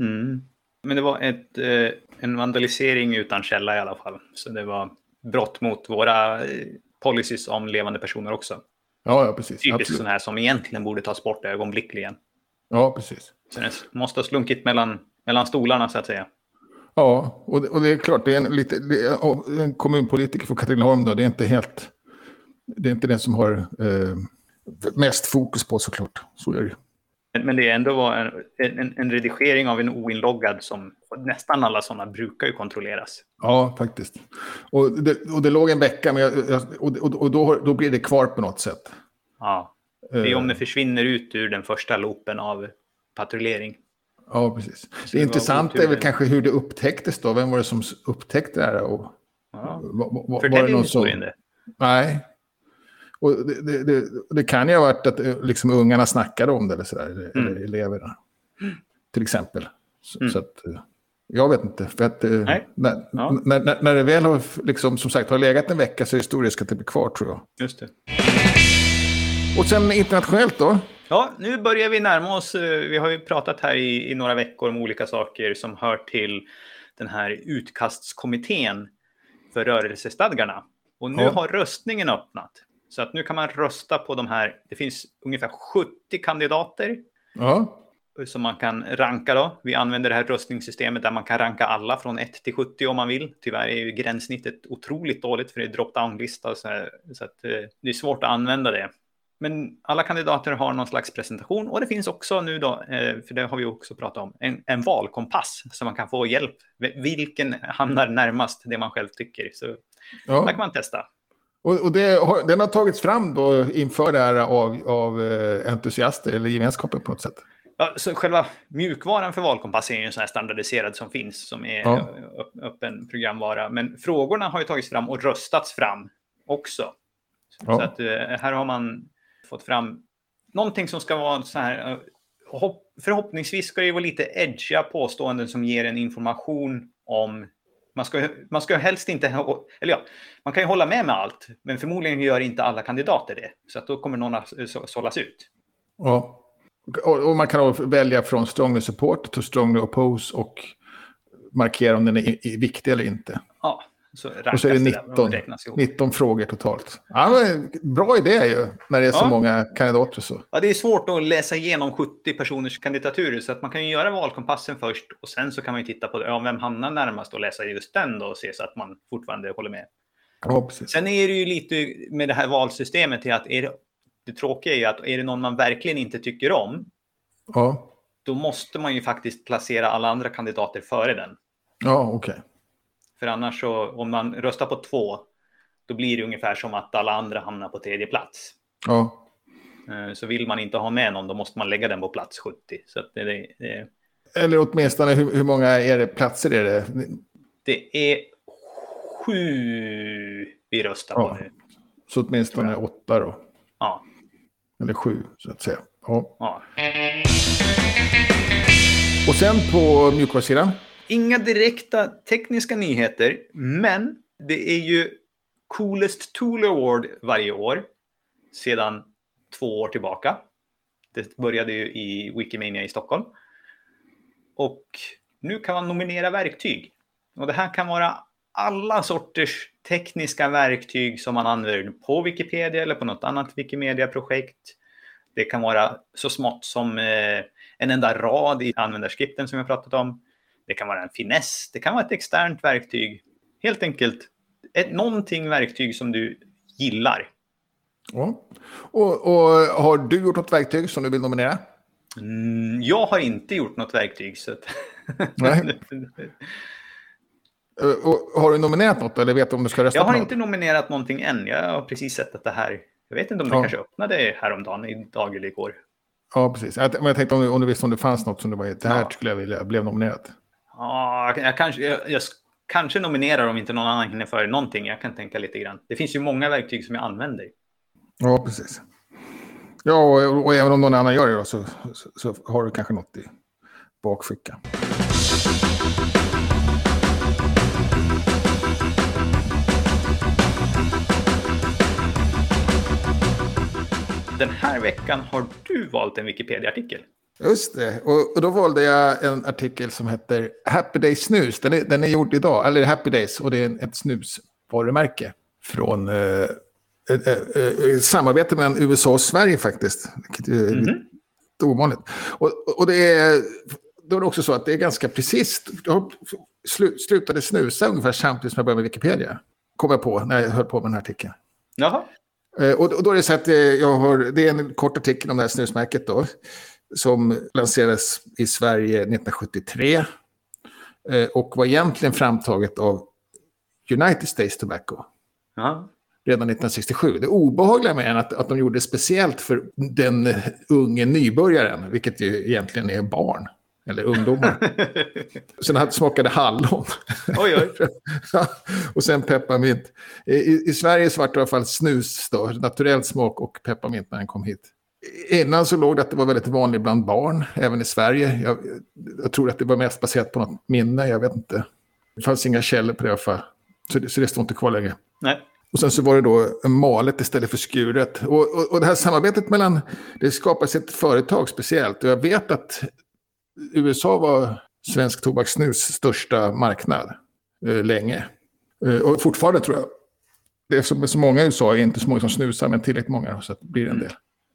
Speaker 1: Mm. Men det var ett, eh, en vandalisering utan källa i alla fall. Så det var brott mot våra eh, policies om levande personer också.
Speaker 2: Ja, ja precis.
Speaker 1: Typiskt sådana här som egentligen borde tas bort ögonblickligen.
Speaker 2: Ja, precis.
Speaker 1: Så det måste ha slunkit mellan, mellan stolarna så att säga.
Speaker 2: Ja, och det, och det är klart, det är en, lite, det är, en kommunpolitiker från Katrineholm då, det är inte helt... Det är inte den som har eh, mest fokus på såklart. Så är det
Speaker 1: men det är ändå en, en, en, redigering av en oinloggad som nästan alla sådana brukar ju kontrolleras.
Speaker 2: Ja, faktiskt. Och det, och det låg en vecka, men jag, och, och, och då, då blir det kvar på något sätt.
Speaker 1: Ja, det är om det försvinner ut ur den första loopen av patrullering.
Speaker 2: Ja, precis. Så det, det intressanta är väl kanske hur det upptäcktes då. Vem var det som upptäckte det här? Och,
Speaker 1: ja. var, var, Förtälj historien det.
Speaker 2: Nej. Och det, det, det, det, kan ju ha varit att eh, liksom ungarna snackade om det eller sådär. Mm. Eller eleverna. Till exempel. Så, mm. så att, eh, jag vet inte. För att, eh, när, ja. när, när, det väl har, liksom, som sagt, har legat en vecka så är det stor risk att det blir kvar tror jag.
Speaker 1: Just det.
Speaker 2: Och sen internationellt då?
Speaker 1: Ja, nu börjar vi närma oss. Vi har ju pratat här i, i några veckor om olika saker som hör till den här utkastskommittén för rörelsestadgarna. Och nu ja. har röstningen öppnat. Så att nu kan man rösta på de här. Det finns ungefär 70 kandidater.
Speaker 2: Ja.
Speaker 1: Som man kan ranka då. Vi använder det här röstningssystemet där man kan ranka alla från 1 till 70 om man vill. Tyvärr är ju gränssnittet otroligt dåligt för det är drop-down-lista. Så, så att, eh, det är svårt att använda det. Men alla kandidater har någon slags presentation och det finns också nu då, eh, för det har vi också pratat om, en, en valkompass så man kan få hjälp. Vilken hamnar närmast det man själv tycker? Så ja. där kan man testa.
Speaker 2: Och, och det, den har tagits fram då inför det här av, av eh, entusiaster eller gemenskapen på något sätt?
Speaker 1: Ja, så själva mjukvaran för valkompass är ju en sån här standardiserad som finns, som är ja. öppen programvara. Men frågorna har ju tagits fram och röstats fram också. Ja. Så att eh, här har man fått fram någonting som ska vara så här. Eh, förhoppningsvis ska det vara lite edgiga påståenden som ger en information om man ska, man ska helst inte, eller ja, man kan ju hålla med med allt, men förmodligen gör inte alla kandidater det. Så att då kommer någon att sållas ut.
Speaker 2: Ja, och, man kan välja från strongly support till strongly oppose och markera om den är viktig eller inte.
Speaker 1: Ja,
Speaker 2: så och så är det 19, 19 frågor totalt. Ja, bra idé ju, när det är så ja. många kandidater. Så.
Speaker 1: Ja, det är svårt att läsa igenom 70 personers kandidaturer, så att man kan ju göra valkompassen först och sen så kan man ju titta på ja, vem hamnar närmast och läsa just den då och se så att man fortfarande håller med.
Speaker 2: Ja,
Speaker 1: sen är det ju lite med det här valsystemet till att är det, det tråkiga är ju att är det någon man verkligen inte tycker om,
Speaker 2: ja.
Speaker 1: då måste man ju faktiskt placera alla andra kandidater före den.
Speaker 2: Ja, okej. Okay.
Speaker 1: För annars så, om man röstar på två, då blir det ungefär som att alla andra hamnar på tredje plats.
Speaker 2: Ja.
Speaker 1: Eh, så vill man inte ha med någon, då måste man lägga den på plats 70. Så det, det, det...
Speaker 2: Eller åtminstone, hur, hur många är det, platser är det?
Speaker 1: Det är sju vi röstar ja. på nu.
Speaker 2: Så åtminstone åtta då?
Speaker 1: Ja.
Speaker 2: Eller sju, så att säga. Ja.
Speaker 1: ja.
Speaker 2: Och sen på mjukvarusidan?
Speaker 1: Inga direkta tekniska nyheter, men det är ju Coolest Tool Award varje år sedan två år tillbaka. Det började ju i Wikimania i Stockholm. Och nu kan man nominera verktyg. Och det här kan vara alla sorters tekniska verktyg som man använder på Wikipedia eller på något annat Wikimedia-projekt. Det kan vara så smått som eh, en enda rad i användarskripten som jag pratat om. Det kan vara en finess, det kan vara ett externt verktyg. Helt enkelt ett, någonting verktyg som du gillar.
Speaker 2: Ja. Och, och, har du gjort något verktyg som du vill nominera?
Speaker 1: Mm, jag har inte gjort något verktyg. Så att...
Speaker 2: Nej. <laughs> och, har du nominerat något eller vet du om du ska rösta
Speaker 1: Jag har inte nominerat någonting än. Jag har precis sett att det här Jag vet inte om det kanske öppnade häromdagen, idag eller igår.
Speaker 2: Ja, precis. Jag, men jag tänkte om du, om du visste om det fanns något som det var, det här ja. skulle jag vilja, blev nominerat.
Speaker 1: Ja, jag kanske, jag, jag kanske nominerar om inte någon annan hinner före någonting. Jag kan tänka lite grann. Det finns ju många verktyg som jag använder.
Speaker 2: Ja, precis. Ja, och, och även om någon annan gör det då, så, så, så har du kanske något i bakfickan.
Speaker 1: Den här veckan har du valt en Wikipedia-artikel.
Speaker 2: Just det, och, och, då valde jag en artikel som heter Happy Days Snus. Den är, den är gjord idag, eller Happy Days, och det är ett snusvarumärke från eh, ett, ett, ett, samarbete mellan USA och Sverige faktiskt. Vilket är mm -hmm. ovanligt. Och, och det är, då är det också så att det är ganska precis. Jag slu, slutade snusa ungefär samtidigt som jag började med Wikipedia. Kom jag på när jag höll på med den här artikeln.
Speaker 1: Jaha.
Speaker 2: Eh, och då är det så att eh, jag har, det är en kort artikel om det här snusmärket då. Som lanserades i Sverige 1973. Eh, och var egentligen framtaget av United States Tobacco.
Speaker 1: Ja.
Speaker 2: Redan 1967. Det obehagliga med är att, att de gjorde det speciellt för den unge nybörjaren, vilket ju egentligen är barn. Eller ungdomar. <laughs> sen smakade hallon.
Speaker 1: Oj, oj. <laughs>
Speaker 2: och sen pepparmint. I, I, Sverige så var det i alla fall snus då, naturell smak och pepparmint när den kom hit. Innan så låg det att det var väldigt vanligt bland barn, även i Sverige. Jag, jag, tror att det var mest baserat på något minne, jag vet inte. Det fanns inga källor på det i alla fall. Så det, så det står inte kvar längre.
Speaker 1: Nej.
Speaker 2: Och sen så var det då malet istället för skuret. Och, och, och det här samarbetet mellan, det skapades ett företag speciellt. Och jag vet att USA var svensk tobakssnus största marknad eh, länge. Eh, och fortfarande tror jag. Det är så, så många i USA är inte så många som snusar, men tillräckligt många så att det blir en del.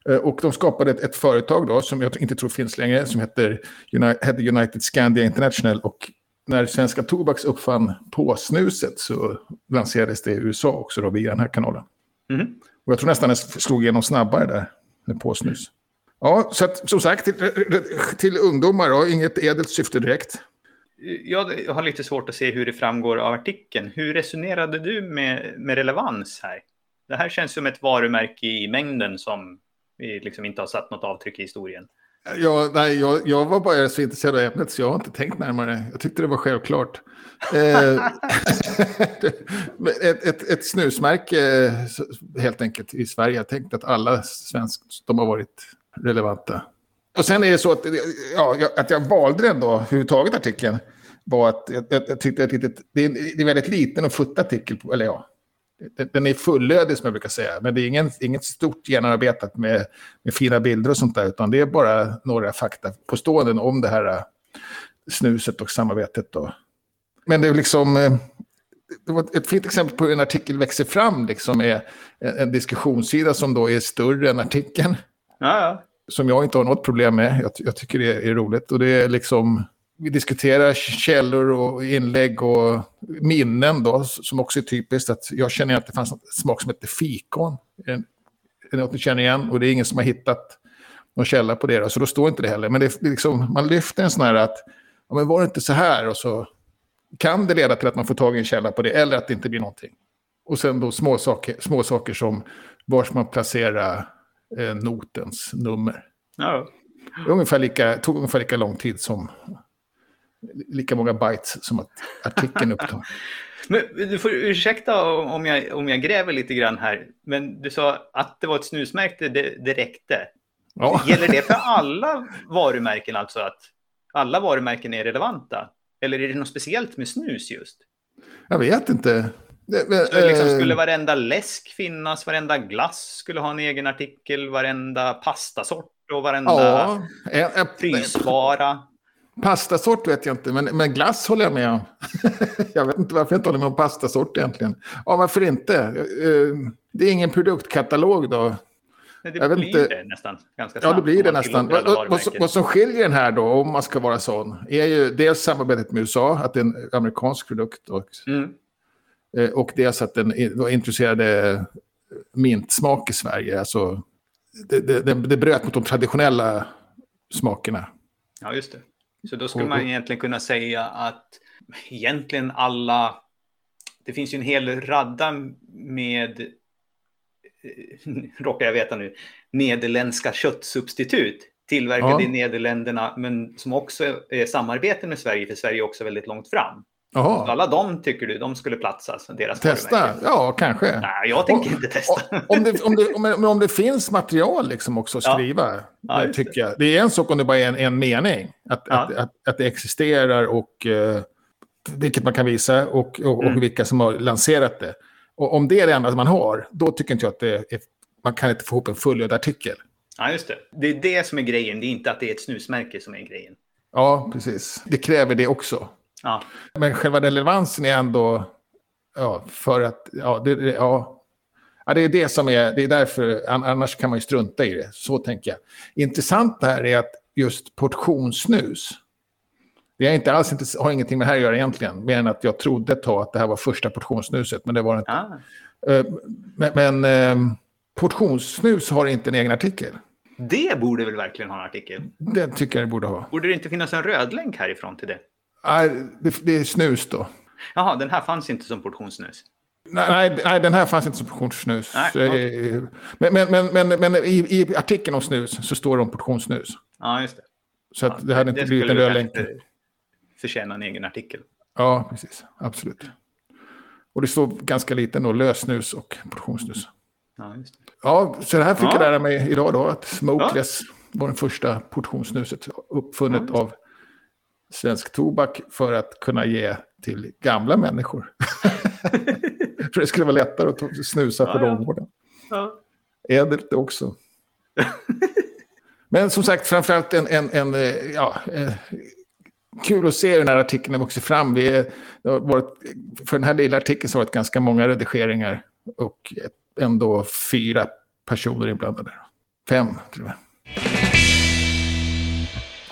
Speaker 2: Eh, och de skapade ett, ett, företag då, som jag inte tror finns längre, som heter United, United Scandia International. Och när Svenska Tobaks uppfann påsnuset så lanserades det i USA också då via den här kanalen.
Speaker 1: Mm.
Speaker 2: Och jag tror nästan det slog igenom snabbare där, med påsnus. Ja, så att, som sagt, till, till ungdomar, då, inget edelt syfte direkt.
Speaker 1: Jag har lite svårt att se hur det framgår av artikeln. Hur resonerade du med, med relevans här? Det här känns som ett varumärke i mängden som vi liksom inte har satt något avtryck i historien.
Speaker 2: Ja, nej, jag, jag var bara så intresserad av ämnet så jag har inte tänkt närmare. Jag tyckte det var självklart. <laughs> Eh, <laughs> ett, ett, ett, snusmärke helt enkelt i Sverige. Jag tänkte att alla svenskar, de har varit relevanta. Och sen är det så att, ja, att jag valde den då, överhuvudtaget artikeln, var att jag, jag tyckte att det, det är en väldigt liten och futt artikel, eller ja, den är fullödig som jag brukar säga, men det är ingen, inget stort genomarbetat med, med fina bilder och sånt där, utan det är bara några fakta på ståenden om det här äh, snuset och samarbetet. Då. Men det är liksom, äh, det var ett fint exempel på hur en artikel växer fram, liksom en, en diskussionssida som då är större än artikeln.
Speaker 1: Ja, ja.
Speaker 2: Som jag inte har något problem med. Jag, jag, tycker det är roligt. Och det är liksom, vi diskuterar källor och inlägg och minnen då, som också är typiskt. Att jag känner att det fanns en smak som heter fikon. Är det något ni känner igen? Och det är ingen som har hittat någon källa på det. Då, så då står inte det heller. Men det är liksom, man lyfter en sån här att, ja, men var det inte så här? Och så kan det leda till att man får tag i en källa på det, eller att det inte blir någonting. Och sen då små saker, små saker som var ska man placera eh, notens nummer.
Speaker 1: Ja.
Speaker 2: Ungefär lika, tog ungefär lika lång tid som lika många bytes som att artikeln upptar. <laughs>
Speaker 1: Men du får ursäkta om jag, om jag gräver lite grann här, men du sa att det var ett snusmärke, det, det räckte. Ja. Gäller det för alla varumärken, alltså att alla varumärken är relevanta? Eller är det något speciellt med snus just?
Speaker 2: Jag vet inte.
Speaker 1: Så liksom, eh, skulle varenda läsk finnas, varenda glass skulle ha en egen artikel, varenda pastasort och varenda ja, frysvara.
Speaker 2: Pastasort vet jag inte, men, men glass håller jag med om. <laughs> jag vet inte varför jag inte håller med om pastasort egentligen. Ja, varför inte? Eh, det är ingen produktkatalog då.
Speaker 1: Nej, det blir inte. det nästan. Ganska
Speaker 2: snabbt, ja, det blir det nästan. Vad, vad, vad, som skiljer den här då, om man ska vara sån, är ju dels samarbetet med USA, att det är en amerikansk produkt. Och,
Speaker 1: mm.
Speaker 2: Eh, och dels att den introducerade mintsmak i Sverige. Alltså, det, det, det, bröt mot de traditionella smakerna.
Speaker 1: Ja, just det. Så då skulle man egentligen kunna säga att egentligen alla... Det finns ju en hel radda med <laughs> råkar jag veta nu, nederländska köttsubstitut tillverkade
Speaker 2: Ja.
Speaker 1: i Nederländerna, men som också är samarbete med Sverige, för Sverige är också väldigt långt fram. Så
Speaker 2: Jaha,
Speaker 1: alla de tycker du, de skulle platsa, så deras
Speaker 2: testa? Ja, kanske.
Speaker 1: Nej, jag tänker
Speaker 2: Och-
Speaker 1: inte testa.
Speaker 2: Om det, om, det, om, om det finns material liksom också att
Speaker 1: Ja.
Speaker 2: skriva,
Speaker 1: Ja,
Speaker 2: det. tycker jag. Det är en sak om det bara är en, en mening, att,
Speaker 1: Ja.
Speaker 2: att, att, att det existerar och eh, vilket man kan visa och, och,
Speaker 1: Mm.
Speaker 2: och vilka som har lanserat det. Och om det är det enda man har, då tycker inte jag att det är, man kan inte få ihop en fullödig artikel.
Speaker 1: Ja, just det. Det är det som är grejen, det är inte att det är ett snusmärke som är grejen.
Speaker 2: Ja, precis. Det kräver det också.
Speaker 1: Ja,
Speaker 2: Men själva relevansen är ändå, ja, för att, ja, det, ja. ja, det är det som är, det är därför, an- annars kan man ju strunta i det. Så tänker jag. Intressant här är att just portionssnus, det är inte alls, inte, har ingenting med det här att göra egentligen, mer än att jag trodde ett tag att det här var första portionssnuset, men det var det inte.
Speaker 1: ah.
Speaker 2: Eh, Men, men eh, portionssnus har inte en egen artikel.
Speaker 1: Det borde väl verkligen ha en artikel?
Speaker 2: Det tycker jag det borde ha.
Speaker 1: Borde det inte finnas en röd länk härifrån till det?
Speaker 2: Nej, det, det är snus då.
Speaker 1: Jaha, den här fanns inte som portionssnus.
Speaker 2: Nej, nej, den här fanns inte som portionssnus.
Speaker 1: Nej,
Speaker 2: eh, Men, men, men, men, men i, i artikeln om snus så står det om portionssnus.
Speaker 1: Ja, just det.
Speaker 2: Så att det hade inte blivit en röd länk.
Speaker 1: kanske förtjäna en egen artikel.
Speaker 2: Ja, precis. Absolut. Och det står ganska lite då, lössnus och portionssnus.
Speaker 1: Ja, just det.
Speaker 2: Ja, så det här fick
Speaker 1: Ja.
Speaker 2: jag lära mig idag då, att smokeless var den första portionssnuset uppfunnet
Speaker 1: Ja.
Speaker 2: av svensk tobak för att kunna ge till gamla människor. <laughs> för det skulle vara lättare att snusa på
Speaker 1: Ja, ja.
Speaker 2: långvården.
Speaker 1: Ja.
Speaker 2: Ädelt också. Men som sagt, framförallt en, en, en eh, ja, eh, kul att se hur den här artikeln har vuxit fram. Vi är, har varit, för den här lilla artikeln så har det varit ganska många redigeringar och ändå fyra personer inblandade. Fem, tror jag.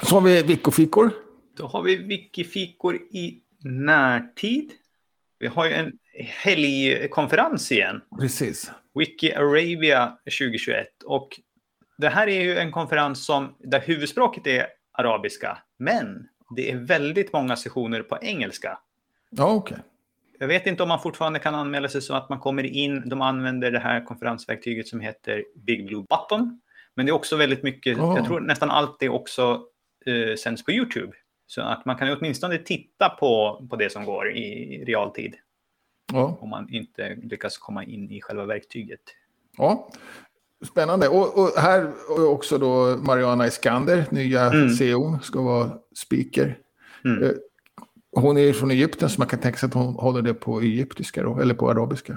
Speaker 2: Så har vi Vicofikor.
Speaker 1: Då har vi wikifikor i närtid. Vi har ju en helgkonferens igen.
Speaker 2: Precis.
Speaker 1: Wiki Arabia 2021. Och det här är ju en konferens som, där huvudspråket är arabiska, men det är väldigt många sessioner på engelska.
Speaker 2: Ja, okej.
Speaker 1: Jag vet inte om man fortfarande kan anmäla sig så att man kommer in. De använder det här konferensverktyget som heter Big Blue Button. Men det är också väldigt mycket,
Speaker 2: Ah.
Speaker 1: jag tror nästan allt det också eh, sänds på YouTube. Så att man kan åtminstone titta på, på det som går i realtid.
Speaker 2: Ja.
Speaker 1: Om man inte lyckas komma in i själva verktyget.
Speaker 2: Ja, spännande. Och, och här är också då Mariana Iskander, nya
Speaker 1: Mm.
Speaker 2: CEO, ska vara speaker.
Speaker 1: Mm.
Speaker 2: Eh, Hon är från Egypten så man kan tänka sig att hon håller det på egyptiska då, eller på arabiska.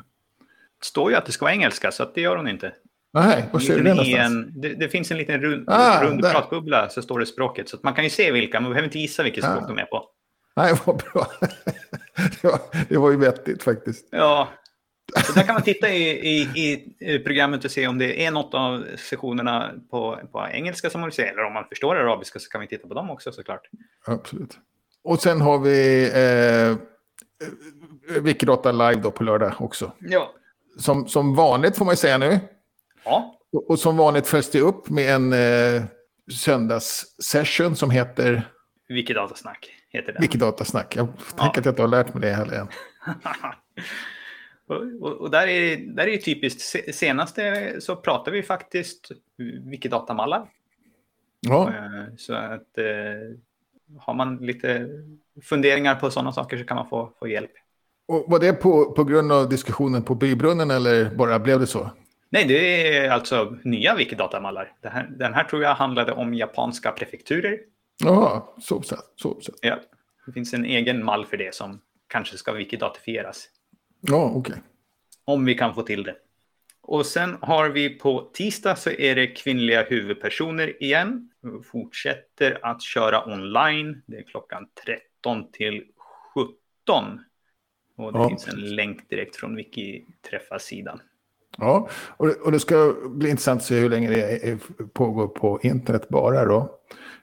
Speaker 1: Det står ju att det ska vara engelska, så att det gör hon inte.
Speaker 2: Nej,
Speaker 1: En
Speaker 2: ser du
Speaker 1: en, det, det finns en liten rund,
Speaker 2: Ah,
Speaker 1: rund pratbubbla så står det språket. Så man kan ju se vilka, men man behöver inte gissa vilket språk
Speaker 2: Ah.
Speaker 1: de är på.
Speaker 2: Nej, vad bra. <laughs> det, var, det var ju vettigt faktiskt.
Speaker 1: Ja, så där kan man titta i, i, i programmet och se om det är något av sessionerna på, på engelska som man vill se. Eller om man förstår arabiska så kan vi titta på dem också såklart.
Speaker 2: Absolut. Och sen har vi eh, eh, Wikidata live då på lördag också.
Speaker 1: Ja.
Speaker 2: Som, som vanligt får man ju säga nu.
Speaker 1: Ja,
Speaker 2: Och, och som vanligt följs det upp med en eh, söndagssession som heter
Speaker 1: Wikidatasnack heter den.
Speaker 2: Wikidatasnack. Jag
Speaker 1: Ja.
Speaker 2: tänker att jag inte har lärt mig det heller än. <laughs>
Speaker 1: och, och, där är där är typiskt, Se- senaste så pratar vi faktiskt Wikidatamallar.
Speaker 2: Ja,
Speaker 1: Eh, Så att eh, har man lite funderingar på sådana saker så kan man få, få hjälp.
Speaker 2: och var det på, på grund av diskussionen på bybrunnen eller bara blev det så?
Speaker 1: Nej, det är alltså nya Wikidatamallar. Det här, den här tror jag handlade om japanska prefekturer.
Speaker 2: Jaha, så så. så, så.
Speaker 1: Ja, det finns en egen mall för det som kanske ska wikidatifieras.
Speaker 2: Ja, okej.
Speaker 1: Om vi kan få till det. Och sen har vi på tisdag så är det kvinnliga huvudpersoner igen. Vi fortsätter att köra online. Det är klockan 13 till 17. Och det
Speaker 2: Ja.
Speaker 1: finns en länk direkt från Wikiträffa-sidan.
Speaker 2: Ja, och, det- och det ska bli intressant att se hur länge det är, pågår på internet bara då.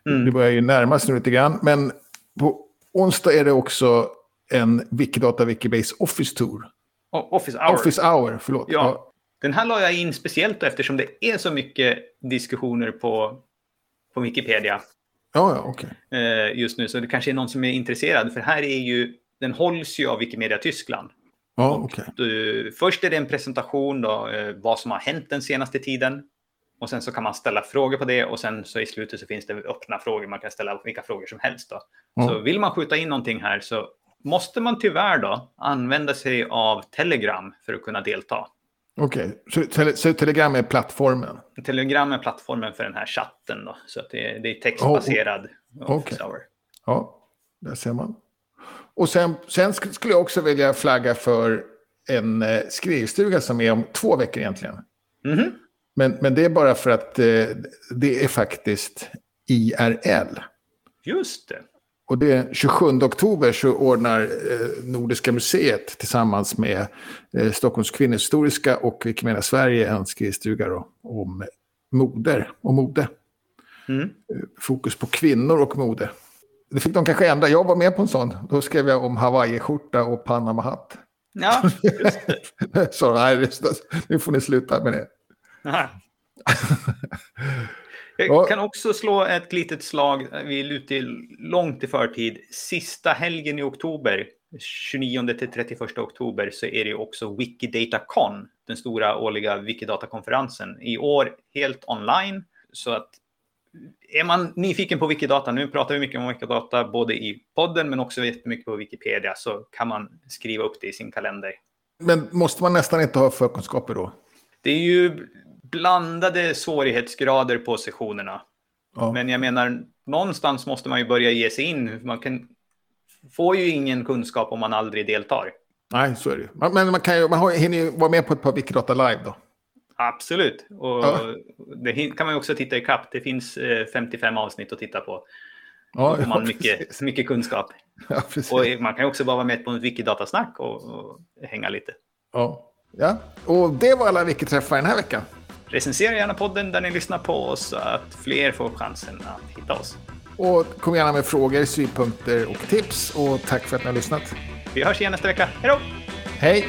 Speaker 1: Mm.
Speaker 2: Det börjar ju närma sig nu lite grann. Men på onsdag är det också en Wikidata Wikibase Office Tour.
Speaker 1: Och Office Hour.
Speaker 2: Office Hour, förlåt.
Speaker 1: Ja. Den här la jag in speciellt eftersom det är så mycket diskussioner på, på Wikipedia
Speaker 2: ja, ja okej.
Speaker 1: eh, just nu. Så det kanske är någon som är intresserad. För här är ju, den hålls ju av Wikimedia Tyskland.
Speaker 2: Ja, okej.
Speaker 1: Du, först är det en presentation då, eh, vad som har hänt den senaste tiden. Och sen så kan man ställa frågor på det och sen så i slutet så finns det öppna frågor. Man kan ställa vilka frågor som helst. Då.
Speaker 2: Ja.
Speaker 1: Så vill man skjuta in någonting här så måste man tyvärr då använda sig av Telegram för att kunna delta.
Speaker 2: Okej, så, tele, så Telegram är plattformen?
Speaker 1: Telegram är plattformen för den här chatten då, så det, det är textbaserad
Speaker 2: okej.
Speaker 1: office hour.
Speaker 2: Ja, där ser man. Och sen, sen sk- skulle jag också vilja flagga för en eh, skrivstuga som är om två veckor egentligen.
Speaker 1: Mhm.
Speaker 2: Men, men det är bara för att eh, det är faktiskt IRL.
Speaker 1: Just det.
Speaker 2: Och det 27 oktober så ordnar eh, Nordiska museet tillsammans med eh, Stockholms kvinnohistoriska och Wikimedia Sverige en skrivstuga då, om moder och mode.
Speaker 1: Mm.
Speaker 2: Fokus på kvinnor och mode. Det fick de kanske ändra. Jag var med på en sån. Då skrev jag om hawaiiskjorta och panamahatt.
Speaker 1: Ja, just det. <laughs>
Speaker 2: Så nej, det- nu får ni sluta med det.
Speaker 1: Jag kan också slå ett litet slag, vi är ute långt i förtid. Sista helgen i oktober, 29 till 31 oktober, så är det också Wikidatacon, den stora årliga Wikidata-konferensen. I år helt online, så att är man nyfiken på Wikidata, nu pratar vi mycket om Wikidata både i podden men också jättemycket på Wikipedia, så kan man skriva upp det i sin kalender.
Speaker 2: Men måste man nästan inte ha förkunskaper då?
Speaker 1: Det är ju blandade svårighetsgrader på sessionerna.
Speaker 2: Ja.
Speaker 1: Men jag menar, någonstans måste man ju börja ge sig in. Man kan, får ju ingen kunskap om man aldrig deltar.
Speaker 2: Nej, så är det ju. Men man, kan ju, man har, hinner ju vara med på ett par Wikidata live då.
Speaker 1: Absolut. Och
Speaker 2: Ja.
Speaker 1: det kan man också titta i kapp. Det finns eh, 55 avsnitt att titta på.
Speaker 2: Ja,
Speaker 1: Då får man
Speaker 2: ja,
Speaker 1: mycket, mycket kunskap. <laughs>
Speaker 2: Ja.
Speaker 1: Och man kan också bara vara med på ett Wikidata-snack och, och hänga lite.
Speaker 2: Ja. ja, och det var alla Wikiträffar den här veckan.
Speaker 1: Recensera gärna podden där ni lyssnar på oss så att fler får chansen att hitta oss.
Speaker 2: Och kom gärna med frågor, synpunkter och tips. Och tack för att ni har lyssnat.
Speaker 1: Vi hörs igen nästa vecka. Hej då!
Speaker 2: Hej!